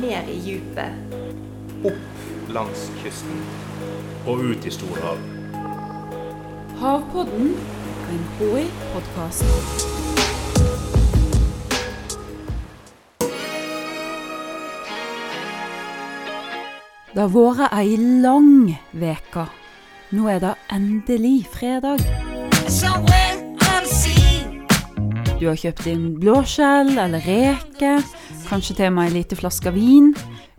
ned i djupet. Opp langs kysten. Og ut i storhavet. Havpodden, en HI-podkast. Det har vært ei lang veke. Nå er det endelig fredag. Du har kjøpt inn blåskjell eller reke, kanskje til med ei lita flaske vin.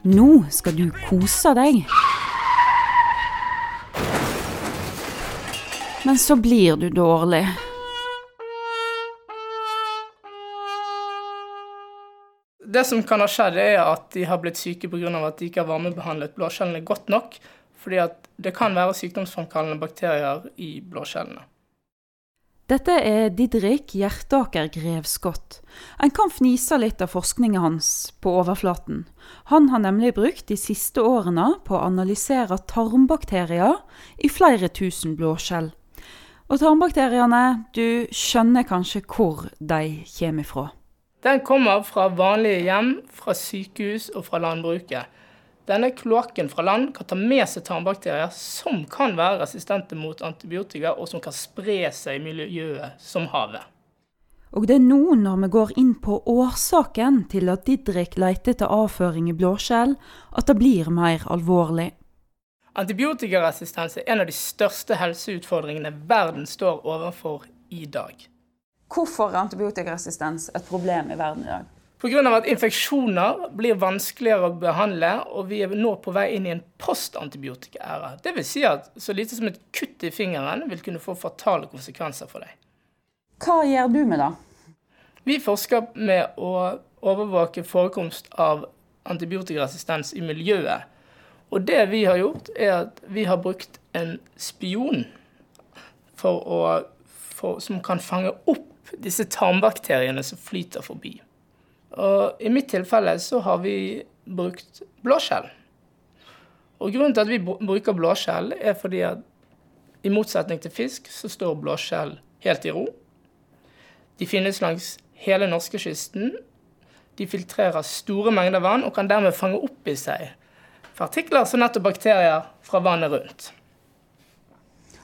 Nå skal du kose deg. Men så blir du dårlig. Det som kan ha skjedd, er at de har blitt syke pga. at de ikke har varmebehandlet blåskjellene godt nok. Fordi det kan være sykdomsfremkallende bakterier i blåskjellene. Dette er Didrik Hjertaker Grevskott. En kan fnise litt av forskningen hans på overflaten. Han har nemlig brukt de siste årene på å analysere tarmbakterier i flere tusen blåskjell. Og tarmbakteriene, du skjønner kanskje hvor de kommer ifra. Den kommer fra vanlige hjem, fra sykehus og fra landbruket. Denne kloakken fra land kan ta med seg tarmbakterier som kan være resistente mot antibiotika, og som kan spre seg i miljøet som havet. Og det er nå når vi går inn på årsaken til at Didrik leter etter avføring i blåskjell, at det blir mer alvorlig. Antibiotikaresistens er en av de største helseutfordringene verden står overfor i dag. Hvorfor er antibiotikaresistens et problem i verden i dag? Pga. at infeksjoner blir vanskeligere å behandle, og vi er nå på vei inn i en postantibiotikaæra. Dvs. Si at så lite som et kutt i fingeren vil kunne få fatale konsekvenser for deg. Hva gjør du med det? Vi forsker med å overvåke forekomst av antibiotikaresistens i miljøet. Og det vi har gjort, er at vi har brukt en spion for å, for, som kan fange opp disse tarmbakteriene som flyter forbi. Og I mitt tilfelle så har vi brukt blåskjell. Og Grunnen til at vi bruker blåskjell, er fordi at i motsetning til fisk, så står blåskjell helt i ro. De finnes langs hele norskekysten. De filtrerer store mengder vann og kan dermed fange opp i seg partikler som nettopp bakterier fra vannet rundt.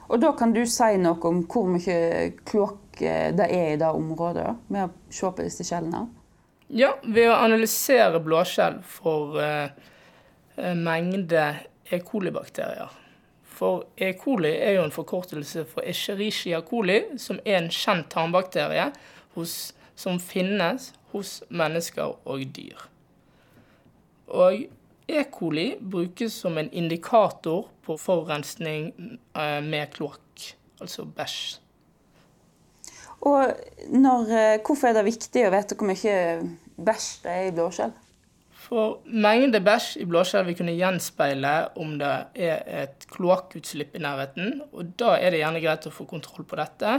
Og da kan du si noe om hvor mye kloakk det er i det området, med å se på disse skjellene? Ja, ved å analysere blåskjell for eh, mengde E. coli-bakterier. For E. coli er jo en forkortelse for Escherichia coli, som er en kjent tarmbakterie hos, som finnes hos mennesker og dyr. Og E. coli brukes som en indikator på forurensning eh, med kloakk, altså bæsj. Og når, hvorfor er det viktig å vite hvor mye bæsj det er i blåskjell? For mengde bæsj i blåskjell vil kunne gjenspeile om det er et kloakkutslipp i nærheten. Og da er det gjerne greit å få kontroll på dette.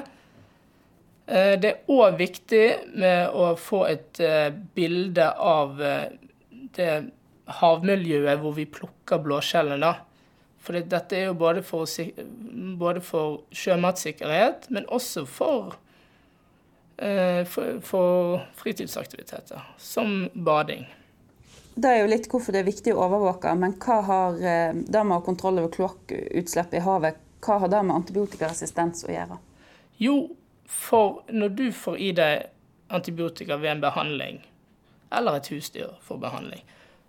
Det er òg viktig med å få et bilde av det havmiljøet hvor vi plukker blåskjellene. For dette er jo både for, både for sjømatsikkerhet, men også for for, for, fritidsaktiviteter, som bading. Det er jo litt hvorfor det er viktig å overvåke, men hva har det med å kontroll over kloakkutslipp i havet, hva har det med antibiotikaresistens å gjøre? Jo, for når du får i deg antibiotika ved en behandling, eller et husdyr for behandling,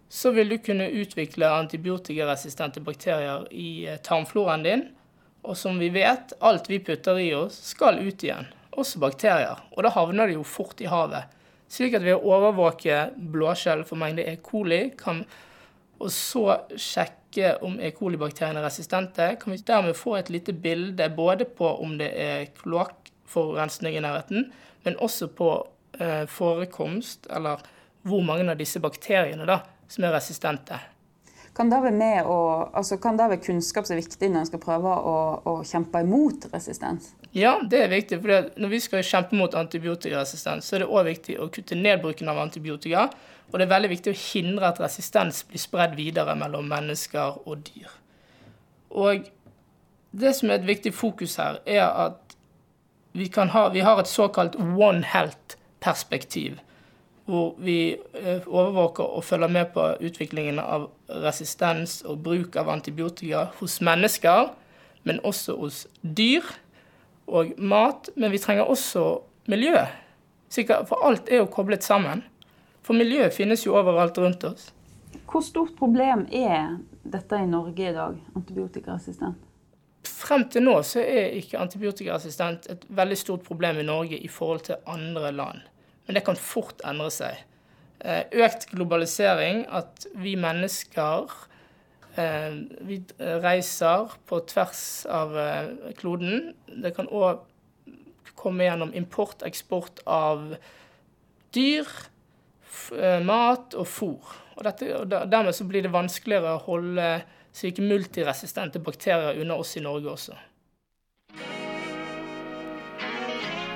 så vil du kunne utvikle antibiotikaresistente bakterier i tarmfloraen din. Og som vi vet, alt vi putter i oss, skal ut igjen også bakterier. Og da havner de jo fort i havet. Slik at ved å overvåke blåskjell for mengde E. coli, kan, og så sjekke om E. coli-bakteriene er resistente, kan vi dermed få et lite bilde både på om det er kloakkforurensning i nærheten, men også på eh, forekomst, eller hvor mange av disse bakteriene da, som er resistente. Kan det være, altså, være kunnskap som er viktig når en skal prøve å, å, kjempe imot resistens? Ja, det er viktig. for Når vi skal kjempe mot antibiotikaresistens, så er det òg viktig å kutte ned bruken av antibiotika. Og det er veldig viktig å hindre at resistens blir spredd videre mellom mennesker og dyr. Og det som er et viktig fokus her, er at vi, ha, vi har et såkalt One Health-perspektiv. Hvor vi eh, overvåker og følger med på utviklingen av resistens og bruk av antibiotika hos mennesker, men også hos dyr og mat. Men vi trenger også miljø. For alt er jo koblet sammen. For miljøet finnes jo overalt rundt oss. Hvor stort problem er dette i Norge i dag, antibiotikaresistent? Frem til nå så er ikke antibiotikaresistent et veldig stort problem i Norge i forhold til andre land. Men det kan fort endre seg. Eh, økt globalisering, at vi mennesker eh, vi reiser på tvers av eh, kloden. Det kan òg komme gjennom import, eksport av dyr, mat og fôr. Og, dette, og dermed så blir det vanskeligere å holde slike multiresistente bakterier unna oss i Norge også.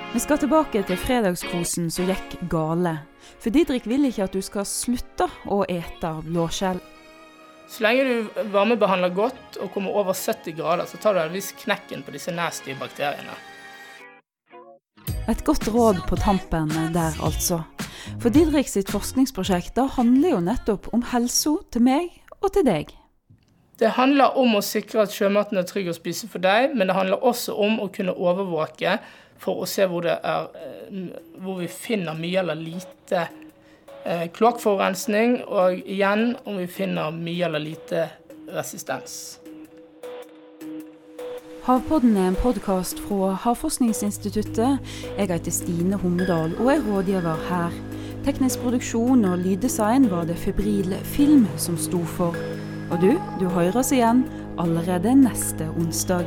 Vi skal tilbake til fredagskosen som gikk gale. For Didrik vil ikke at du skal slutte å ete blåskjell. Så lenge du varmebehandler godt og kommer over 70 grader, så tar du en viss knekken på disse nasty bakteriene. Et godt råd på tampen der, altså. For Didrik sitt forskningsprosjekt handler jo nettopp om helsa til meg og til deg. Det handler om å sikre at sjømaten er trygg å spise for deg, men det handler også om å kunne overvåke for å se hvor, er, eh, hvor vi finner mye eller lite eh, kloakkforurensning, og igjen om vi finner mye eller lite resistens. Havpodden er en podkast fra Havforskningsinstituttet. Jeg heter Stine Hommedal og er rådgiver her. Teknisk produksjon og lyddesign var det Febril Film som sto for. Og du, du hører oss igjen allerede neste onsdag.